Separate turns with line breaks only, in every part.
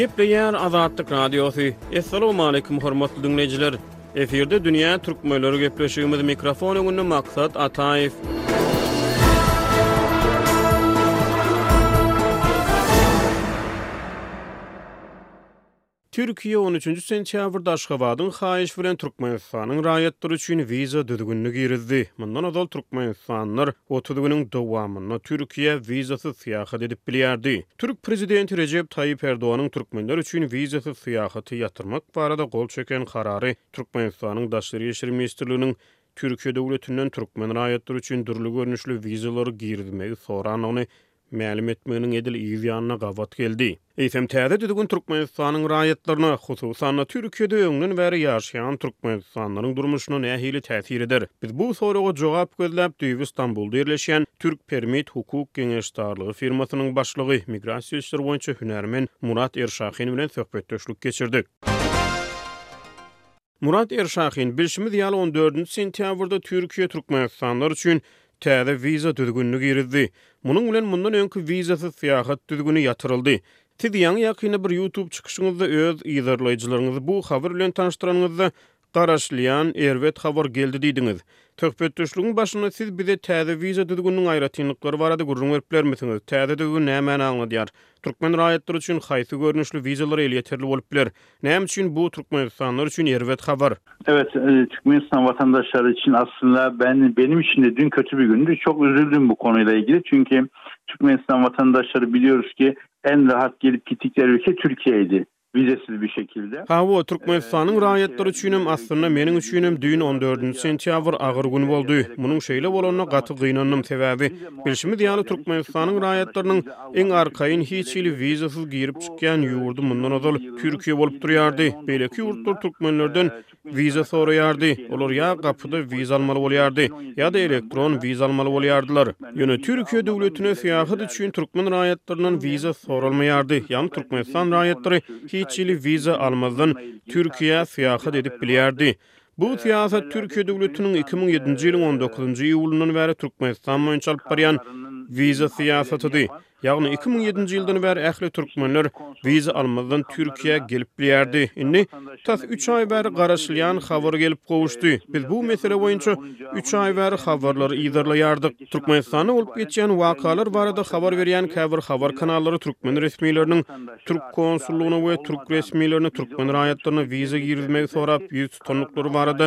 Gepleýär Azatlyk Radiosy. Assalamualaikum hormatly dinleýjiler. Efirde dünýä türkmenleri gepleşigimiz mikrofon öňünde maksat Ataýew. Türkiýe on üçünji sentýabrda Aşgabadyň haýyşy bilen Türkmenistanyň raýatlary üçin wiza düzgünini girizdi. Mundan ozal türkmenistanlylar otuz günüň dowamynda Türkiýä wizasyz syýahat edip bilýärdi. Türk prezidenti Rejep Taýýip Erdoganyň türkmenler üçin wizasyz syýahaty ýatyrmak barada gol çeken karary Türkmenistanyň Daşary işler ministrliginiň Türkiýe döwletinden türkmen raýatlary üçin dürli görnüşli wizalary girizmegi sorandygyny Mälim etmeginiň edil yz ýanyna gabat geldi. Eýsem, täze düzgün Türkmenistanyň raýatlaryna, hususan-da, Türkiýede öňden bäri ýaşaýan türkmenistanlylaryň durmuşyna nähili täsir eder? Biz bu soraga jogap gözläp, düýbi Stambulda ýerleşýän Türk Permit hukuk geňeşdarlygy firmasynyň başlygy, migrasiýa işleri boýunça hünärmen Murat Erşahin bilen söhbetdeşlik geçirdik. Murat Erşahin, Bilşimiz ýaly, on dördünji sentýabrda Türkiýe türkmenistanlylar üçin täze wiza düzgünini girizdi. Munuň bilen mundan öňki wizasyz syýahat düzgüni ýatyryldy. Siz ýaňy-ýakynda bir YouTube çykyşyňyzda öz yzarlaýjylaryňyzy bu habar bilen tanyşdyranyňyzda Garaşylýan erbet habar geldi diýdiňiz. Söhbetdeşligiň başynda siz bize täze wiza düzgüniniň aýratynlyklary barada gürrüň berip bilermisiňiz? Täze düzgün nämäni aňladýar? Türkmen raýatlary üçin haýsy görnüşli wizalar elýeterli bolup biler? Näme üçin bu türkmenistanlylar üçin erbet habar?
Evet Türkmenistan watandaşlary için aslynda ben benim için de dün kötü bir gündü çok üzüldüm bu konuyla ilgili çünki Türkmenistan vatandaşları biliyoruz ki en rahat gelip gittikleri ülke Türkiye idi Wizesiz bir şekilde.
Hawa, Türkmenistanyň raýatlary üçinem, aslynda meniň üçinem düýn on dördünji sentýabr agyr gün boldy. Munuň şeýle bolanyna gaty gynandym, sebäbi, bilşimiz ýaly, Türkmenistanyň raýatlarynyň iň arkaýyn hiç hili wizasyz girip-çykýan ýurdy mundan ozal Türkiýe bolup durýardy, beýleki ýurtlar türkmenlerden wiza soraýardy, olar ýa gapyda wiza almaly bolýardy, ýa-da elektron wiza almaly bolýardylar. Ýöne Türkiýe döwletine syýahat üçin türkmen raýatlaryndan wiza soralmaýardy, ýagny Türkmenistan raýatlary hiç hili wiza almazdan Türkiýä syýahat edip bilýärdi. Bu syýasat Türkiýe döwletiniň iki müň ýedinji ýylyň on dokuzynjy iýulyndan bäri Türkmenistan boýunça alyp barýan wiza syýasatydy. Ýagny iki müň ýedinji ýyldan bäri ähli türkmenler wiza almazdan Türkiýä gelip bilýärdi. Indi tas üç aý bäri garaşylýan habar gelip gowuşdy. Biz bu mesele boýunça üç aý bäri habarlary yzarlaýardyk. Türkmenistanda bolup geçýän wakalar barada habar berýän käbir habar kanallary türkmen resmileriniň türk konsullygyna we türk resmilerine türkmen raýatlaryna wiza girizmegi sorap ýüz tutandyklary barada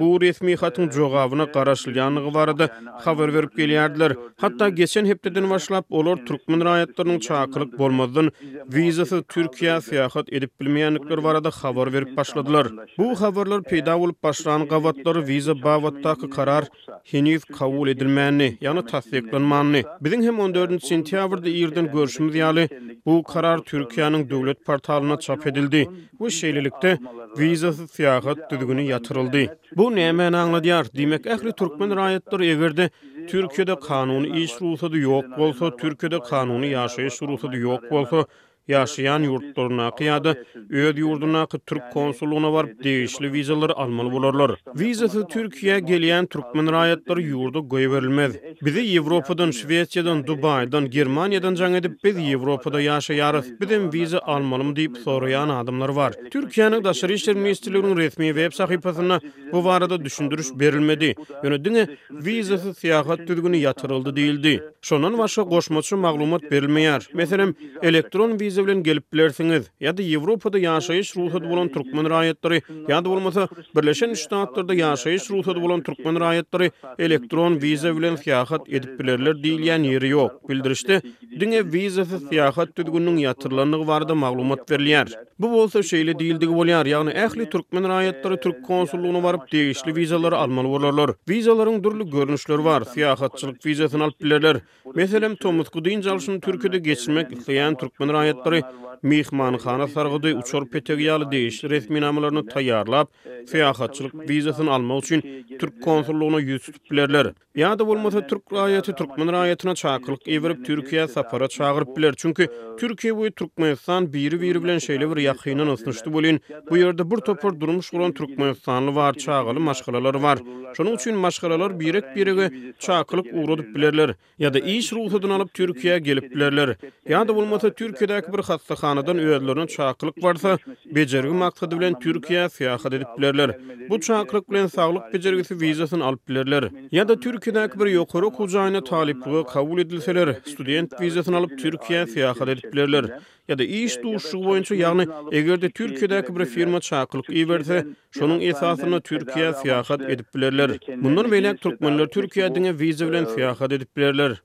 Bu resmi hatyň jogabyna garaşylýandygy barada habar berip gelýärdiler. Hatda geçen hepdeden başlap, olar türkmen raýatlarynyň çakylyk bolmazdan wizasyz Türkiýä syýahat edip bilmeýändikleri barada habar berip başladylar. Bu habarlar peýda bolup başlan gabatlary wiza babatdaky karar heniz kabul edilmändi, ýagny tassyklanmandy. Biziň hem on dördünji sentýabrda irden görşümiz ýaly, bu karar Türkiýäniň döwlet portalynda çap edildi. we şeýlelikde wizasyz syýahat düzgüni ýatyryldy. Bu nämäni aňladýar? Diýmek, ähli türkmen raýatlary, eger-de Türkiýede kanuny iş rugsady ýok bolsa, Türkiýede kanuny ýaşaýyş rugsady ýok bolsa, ýaşaýan ýurtlaryndaky ýa-da öz ýurdundaky türk konsullygyna baryp, degişli wizalary almaly bolarlar. Wizasyz Türkiýä gelýän türkmen raýatlary ýurda goýberilmez. Bizi Ýewropadan, Şwesiýadan, Dubaýdan, Germaniýadan jaň edip, biz Ýewropada ýaşaýarys, biz hem wiza almalymy diýip soraýan adamlar bar. Türkiýäniň Daşary işler ministrliginiň resmi web sahypasynda bu barada düşündiriş berilmedi, ýöne diňe Wizasyz syýahat düzgüni ýatyryldy diýildi. Şondan başga goşmaça maglumat berilmeýär. Meselem, elektron wiza bilen gelip bilersiňiz, ýa-da Ýewropada ýaşaýyş rugsady bolan türkmen raýatlary, ýa-da bolmasa Birleşen Ştatlarda ýaşaýyş rugsady bolan türkmen raýatlary elektron wiza bilen syýahat edip bilerler diýilýän ýeri ýok. Bildirişde diňe wizasyz syýahat düzgüniniň ýatyrlandygy barada maglumat berilýär. Bu bolsa şeýle diýildigi bolýar, ýagny ähli türkmen raýatlary türk konsullygyna baryp degişli wizalary almaly bolarlar. Wizalaryň dürli görnüşleri bar, syýahatçylyk wizasyny alyp bilerler, Meselem, tomusky dynç alşyny Türkiýede geçirmek isleýän türkmen raýatlary myhmanhana sargydy, uçar petegi ýaly degişli resminamalaryny taýýarlap, syýahatçylyk wizasyny almak üçin türk konsullygyna ýüz tutup bilerler. Ýa-da bolmasa türk raýaty türkmen raýatyna çakylyk iberip, Türkiýä sapara çagyryp biler. Çünki Türkiýe we Türkmenistan biri-biri bilen şeýle bir ýakyndan ysnyşdy welin, bu ýerde birtopar durmuş guran türkmenistanly bar, çagaly maşgalalary bar. Şonuň üçin maşgalalar birek-birege çakylyk ugradyp bilerler, ýa-da iş rugsadyny alyp Türkiýä gelip bilerler, ýa-da bolmasa Türkiýedäki bir hassahanadan özlerine çakylyk barsa, bejergi maksady bilen Türkiýä syýahat edip bilerler. Bu çakylyk bilen saglyk bejergisi wizasyny alyp bilerler. Ýa-da Türkiýedäki bir ýokary okuw jaýyna talyplyga kabul edilseler, student wizasyny alyp Türkiýä syýahat edip bilerler. ýa-da iş duşuşygy boýunça, ýagny eger-de Türkiýedäki bir firma çakylyk iberse, şonuň esasynda Türkiýä syýahat edip bilerler. Mundan beýläk türkmenler Türkiýä diňe wiza bilen syýahat edip bilerler.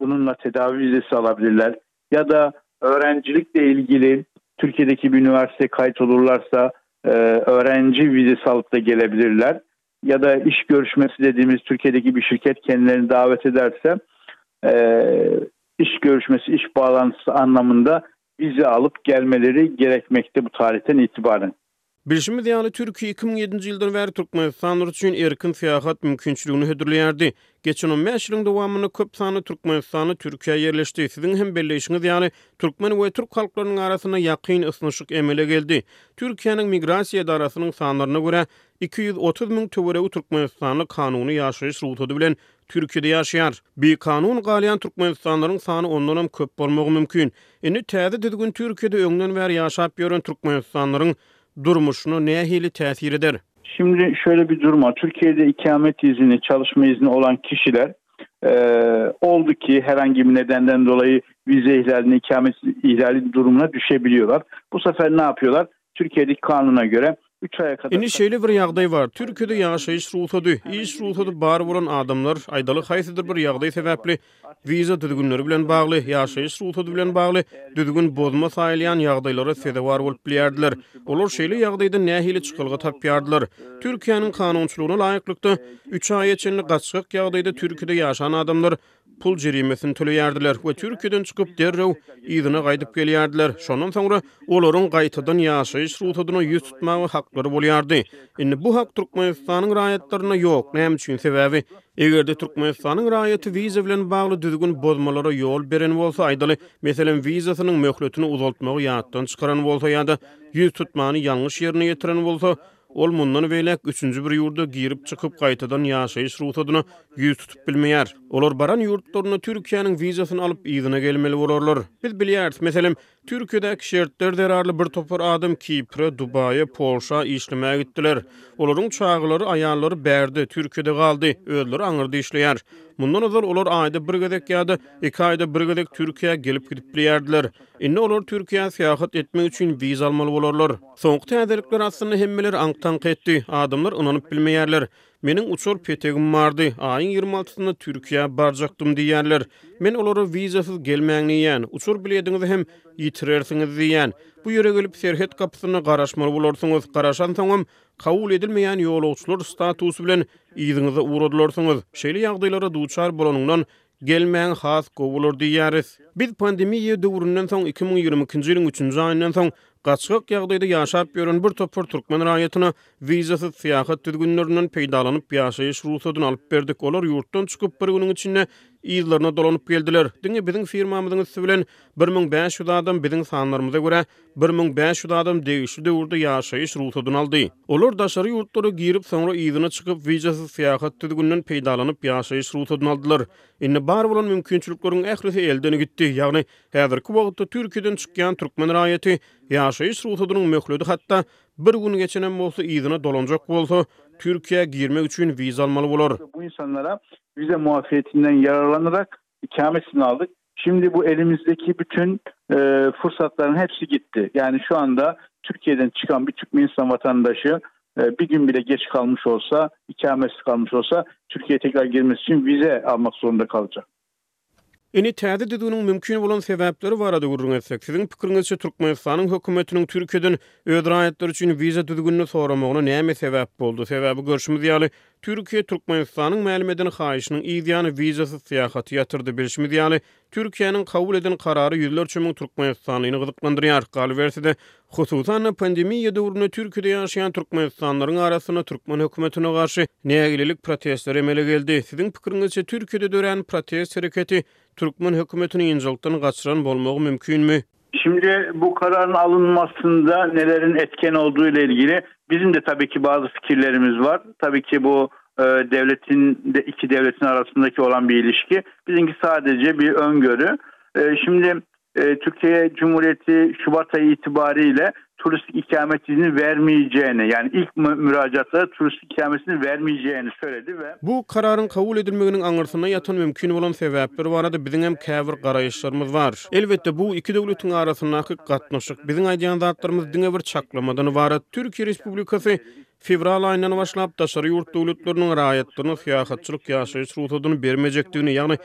Bununla tedawi wizasy ala bilerler ýa-da öwrenjilik bilen ilgili Türkiýedäki bir uniwersitete kaýyt bolurlarsa, öwrenji wizasy alyp-da gele bilirler. ýa-da iş görüşmesi dediýimiz Türkiýedäki bir şirket kendilerini dawet ederse, iş görüşmesi, iş baglantysy anlamynda wiza alyp gelmeleri gerekmekde bu taryhdan itibaran.
Bilşimiz ýaly, Türkiýe iki müň ýedinji ýyldan bäri türkmenistanlylar üçin erkin syýahat mümkinçiligini hödürleýärdi. Geçen on bäş ýylyň dowamynda köp sanly türkmenistanly Türkiýä ýerleşdi. Siziň hem belleýşiňiz ýaly, türkmen we türk halklarynyň arasynda ýakyn ysnyşyk emele geldi. Türkiýäniň migrasiýa edarasynyň sanlaryna görä, Iki ýüz otuz müň töweregi türkmenistanly kanuny ýaşaýyş rugsady bilen Türkiýede ýaşaýar. Bikanun galýan türkmenistanlylaryň sany ondanam köp bolmagy mümkin. Indi täze düzgün Türkiýede öňden bäri ýaşap ýören türkmenistanlylaryň durmuşyna nähili täsir eder?
Şimdi şöyle bir durum var. Türkiye'de ikamet izni, çalışma izni olan kişiler e, oldu ki herhangi bir nedenden dolayı vize ihlalini, ikamet ihlali durumuna düşebiliyorlar. Bu sefer ne yapıyorlar? Türkiýedeki kanuna göre üç aya kadar.
Indi şeýle bir ýagdaý bar, Türkiýede ýaşaýyş rugsady, iş rugsady bar bolan adamlar, aýdaly haýsydyr bir ýagdaý sebäpli, wiza düzgünleri bilen bagly, ýaşaýyş rugsady bilen bagly düzgün bozma saýylýan ýagdaýlara sezewar bolup bilýärdiler. Olar şeýle ýagdaýdan nähili çykalga tapýardylar? Türkiýäniň kanunçylygyna laýyklykda, üç aýa çenli gaçgak ýagdaýda Türkiýede ýaşan adamlar pul jerimesini töleýärdiler we Türkiýeden çykyp, derrew yzyna gaýdyp gelýärdiler, şondan soňra olaryň gaýtadan ýaşaýyş rugsadyna ýüz tutmaga haklary bolýardy. Indi bu hak Türkmenistanyň raýatlarynda ýok, näme üçin? Sebäbi eger-de Türkmenistanyň raýaty wiza bilen bagly düzgün bozmalara ýol beren bolsa, aýdaly, meselem, wizasynyň möhletini uzaltmagy ýatdan çykaran bolsa ýa-da ýüz tutmany ýalňyş ýerine ýetiren bolsa, Ol mundan beýläk üçünji bir ýurda girip-çykyp, gaýtadan ýaşaýyş rugsadyna ýüz tutup bilmeýär. Olar baran ýurtlarynda Türkiýäniň wizasyny alyp, yzyna gelmeli bolarlar. Biz bilýäris, meselem, Türkiýedäki şertler zerarly bir topar adam Kipre, Dubaýa, Polşa işlemäge gitdiler. Olaryň çagalary, aýallary bärde, Türkiýede galdy, özleri aňyrda işleýär. Mundan ozal olar aýda bir gezek ýa-da iki aýda bir gezek Türkiýä gelip-gidip bilýärdiler. Indi olar Türkiýä syýahat etmek üçin wiza almaly bolarlar. Soňky täzelikler aslynda hemmeleri aňk-taňk etdi. Adamlar ynanyp bilmeýärler. Meniň uçar petegim bardy. Aýyň ýigrimi altysynda Türkiýä barjakdym diýýärler. Men olara wizasyz gelmäň diýýän. Uçar bilediňizi hem ýitirersiňiz diýýän. Bu ýere gelip serhet gapysynda garaşmaly bolarsyňyz. Garaşansoňam, kabul edilmeýän ýolagçylar statusy bilen yzyňyza ugradylarsyňyz. Şeýle ýagdaýlara duçar bolanyňdan Gelmäň, has gowy bolar diýýäris. Biz pandemiýa döwründen soň iki müň ýigrimi ikinji ýylyň üçünji aýyndan soň gaçgak ýagdaýda ýaşap ýören bir topar türkmen raýatyna wizasyz syýahat düzgünlerinden peýdalanyp ýaşaýyş rugsadyny alyp berdik. Olar ýurtdan çykyp bir günüň içinde yzlaryna dolanyp geldiler. Diňe biziň firmamyzyň üsti bilen bir müň bäş ýüz adam biziň sanlarymyza görä Bir müň bäş ýüz adam degişli döwürde ýaşaýyş rugsadyny aldy. Olar daşary ýurtlara girip, soňra yzyna çykyp, wizasyz syýahat düzgüninden peýdalanyp, ýaşaýyş rugsadyny aldylar. Indi bar bolan mümkinçilikleriň ählisi elden gitdi, ýagny häzirki wagtda Türkiýeden çykýan türkmen raýaty ýaşaýyş rugsadynyň möhledi hatda bir gün geçenem bolsa, yzyna dolanjak bolsa, Türkiýä girmek üçin wiza almaly bolar.
Bu insanlara wiza muwaffyýetinden ýararlanarak, ikamet etsin aldyk. Şindi bu elimizdeki bütün fursatlaryň hepsi gitdi. Yani şu anda Türkiýeden çykan bir Türkmenistan watandaşy bir gün bile geç galmyş bolsa, ikamesiz galmyş bolsa, Türkiýä tekrar girmesi üçin vize almak zorunda kaljak.
Ini täze düzgüniň mümkin bolan sebäpleri barada gürrüň etsek, siziň pikiriňizçe Türkmenistanyň hökümetiniň Türkiýeden öz raýatlary üçin viza düzgünini soramagyna näme sebäp boldy? Sebäbi görşümiz ýaly, Türkiýe Türkmenistanyň mälim eden haýyşynyň yz ýany wizasyz syýahaty ýatyrdy. Bilşimiz ýaly, Türkiýäniň kabul eden karary ýüzlerçe müň türkmenistanlyny gyzyklandyrýar. Galyberse-de, hususan-da, pandemiýa döwründe Türkiýede ýaşaýan türkmenistanlylaryň arasynda türkmen hökümetine garşy nägilelik protestleri emele geldi. Siziň pikiriňizçe, Türkiýede dörän protest hereketi türkmen hökümetini ynjaklykdan gaçyran bolmagy mümkinmi?
Şimdi bu kararın alınmasında nelerin etken olduğu ile ilgili Bizim de tabii ki bazı fikirlerimiz var. Tabii ki bu e, devletin de iki devletin arasındaki olan bir ilişki. Bizimki sadece bir öngörü. E, şimdi e, Türkiye Cumhuriyeti Şubat ayı itibariyle turistik ikametini bermejegini, ýagny ilk mürajatlara turistik ikametini bermejegini söyledi we.
Bu kararyň kabul edilmeginiň aňyrsynda ýatan mümkin bolan sebäpler barada biziň hem käbir garaýyşlarymyz bar. Elbetde, bu iki döwletiň arasyndaky gatnaşyk, biziň aýdýan zatlarymyz diňe bir çaklamadan ybarat, Türkiýe Respublikasy Fewral aýyndan başlap daşary ýurt döwletleriniň raýatlaryna syýahatçylyk ýaşaýyş rugsadyny bermejekdigini, ýagny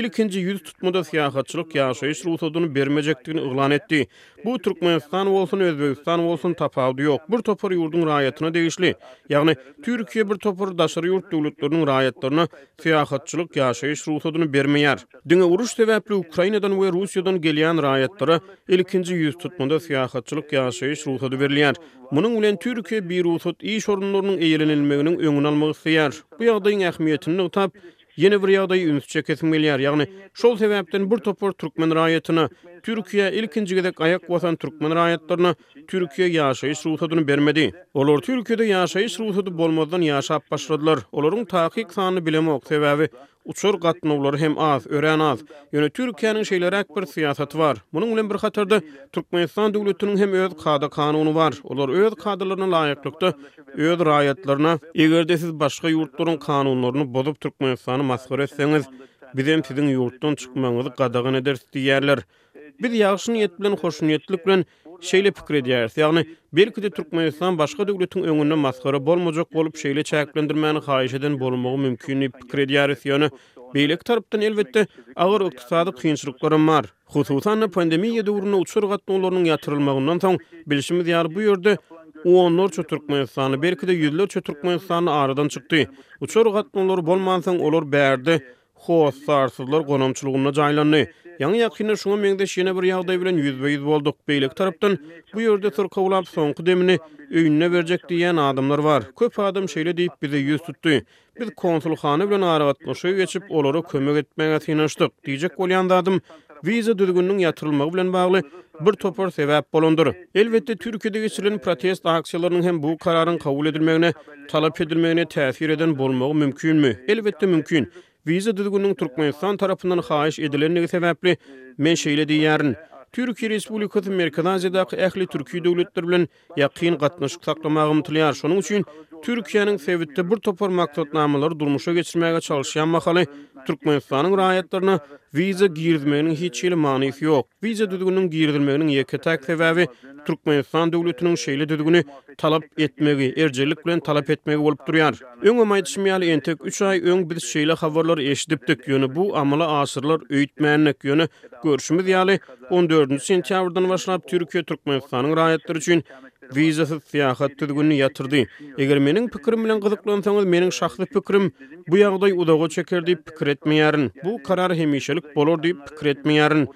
ilkinji ýüz tutmada syýahatçylyk ýaşaýyş rugsadyny bermejekdigini yglan etdi. Bu Türkmenistan bolsun, Özbegistan bolsun tapawudy ýok, bir topar ýurduň raýatyna degişli. Ýagny Türkiýe bir topar daşary ýurt döwletleriniň raýatlaryna Syýahatçylyk, ýaşaýyş rugsadyny bermeýär. Diňe uruş sebäpli Ukrainadan we Russiýadan gelýän raýatlara ilkinji ýüztutmada syýahatçylyk, ýaşaýyş rugsady berilýär. Munuň bilen Türkiýe birugsat iş orunlarynyň eýelenilmeginiň öňüni almak isleýär. Bu ýagdaýyň ähmiýetini nygtap, ýene bir ýagdaýa ünsi çekesim gelýär, ýagny şol sebäpden bir topar türkmen raýatyna, Türkiýä ilkinji gezek aýak basan türkmen raýatlaryna Türkiýe ýaşaýyş rugsadyny bermedi. Olar Türkiýede ýaşaýyş rugsady bolmazdan ýaşap başladylar. Olaryň takyk sanyny bilemok, sebäbi uçar gatnawlary hem az, örän az. Ýöne Türkiýäniň şeýleräk bir syýasaty bar. Munuň bilen bir hatarda Türkmenistan döwletiniň hem öz kada-kanuny bar. Olar öz kadalaryna laýyklykda öz raýatlaryna, Eger-de siz başga ýurtlaryň kanunlaryny bozup Türkmenistany masgara etseňiz, bizem siziň ýurtdan çykmagyňyzy gadagan ederis diýýärler. Biz ýagşy niýet bilen, hoşniýetlilik bilen şeýle pikir edýäris. Ýagny, belki-de, Türkmenistan başga döwletiň öňünde masgara bolmajak bolup, şeýle çäklendirmäni haýyş eden bolmagy mümkin diýip pikir edýäris. Ýöne, beýleki tarapdan, elbetde, agyr ykdysady kynçylyklaram bar. Hususan-da, pandemiýa döwründe uçar gatnawlarynyň ýatyrylmagyndan soň, bilşimiz ýaly, bu ýerde onlarça türkmenistanly, belki-de, ýüzlerçe türkmenistanly aradan çykdy. Uçar gatnawlary bolmansoň, olar bärde Hossar arsuzlar gonamçylygynda jaýlandy. Ýaňy-ýakynda şuňa meňzeş ýene bir ýagdaý bilen ýüzbe-ýüz bolduk. Beýleki tarapdan, bu ýerde syrkawlap soňky demini öýünde berjek diýýän adamlar bar. Köp adam şeýle diýip bize ýüz tutdy. Biz konsulhana bilen aragatnaşyga geçip, olara kömek etmäge synanyşdyk. Diýjek bolýan zadym, wiza düzgüniniň ýatyrylmagy bilen bagly bir topar sebäp bolandyr. Elbetde, Türkiýede geçirilen protest aksiýalarynyň hem bu kararyň kabul edilmegine, talap edilmegine täsir eden bolmagy mümkinmi? Elbetde, mümkin. Wiza düzgüniniň Türkmenistan tarapyndan haýyş edilendigi sebäpli, men şeýle diýýärin, Türkiýe Respublikasy Merkezi Aziýadaky ähli türki döwletler bilen ýakyn gatnaşyk saklamaga ymtylýar, şonuň üçin Türkiýäniň sebitde bir topar maksatnamalary durmuşa geçirmäge çalyşýan mahaly Türkmenistanyň raýatlaryna wiza girizmeginiň hiç hili manysy ýok. Wiza düzgüniniň girizilmeginiň ýeke-täk sebäbi Türkmenistan döwletiniň şeýle düzgüni talap etmegi, erjellik bilen talap etmegi bolup durýar. Öňem aýdyşym ýaly, entek üç aý öň biz şeýle habarlary eşidipdik, ýöne bu amala aşyrylar öýtmändik, ýöne görşümiz ýaly, On dördünji sentýabrdan başlap Türkiýe Türkmenistanyň raýatlary üçin wizasyz syýahat düzgünini ýatyrdy. Eger meniň pikirim bilen gyzyklansaňyz, meniň şahsy pikirim, bu ýagdaý uzaga çeker diýip pikir etmeýärin. Bu karar hemişelik bolar diýip pikir etmeýärin.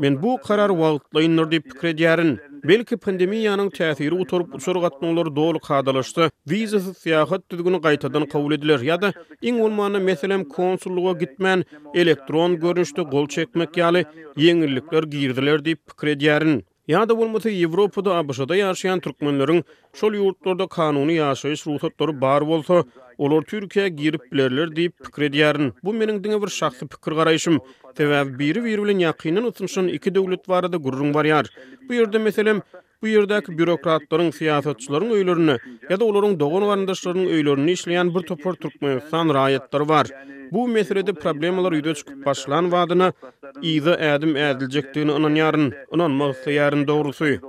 Men bu karar wagtlaýyndyr diýip pikir edýärin. Belki pandemiýanyň täsiri gutaryp, uçar gatnawlary doly kadalaşsa, wizasyz syýahat düzgüni gaýtadan kabul ediler ýa-da iň bolmanda, meselem, konsullyga gitmän, elektron görnüşde gol çekmek ýaly, ýeňillikler girdiler diýip pikir edýärin. Ýa-da bolmasa Ýewropada, ABŞ-da ýaşaýan türkmenleriň şol ýurtlarda kanuny ýaşaýyş rugsatlary bar bolsa, olar Türkiýä girip bilerler diýip pikir edýärin. Bu meniň diňe bir şahsy pikir garaýşym. Sebäbi biri-biri bilen ýakyndan ysnyşan iki döwlet barada gürrüň barýar. Bu ýerde, meselem, Bu ýerdäki býurokratlaryň, syýasatçylaryň öýlerinde ýa-da olaryň dogan-garyndaşlarynyň öýlerinde işleýän bir topar Türkmenistan raýatlary bar. Bu meselede problemalar ýüze çykyp başlan badyna yza ädim ädiljekdigine ynanýaryn, ynanmak isleýärin dogrusy.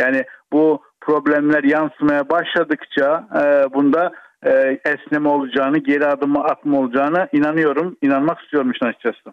Ýagny bu problemler ýansymaya başladykça bunda esneme olujany, geri adım atma
olujany ynanýaryn, ynanmak isleýärin.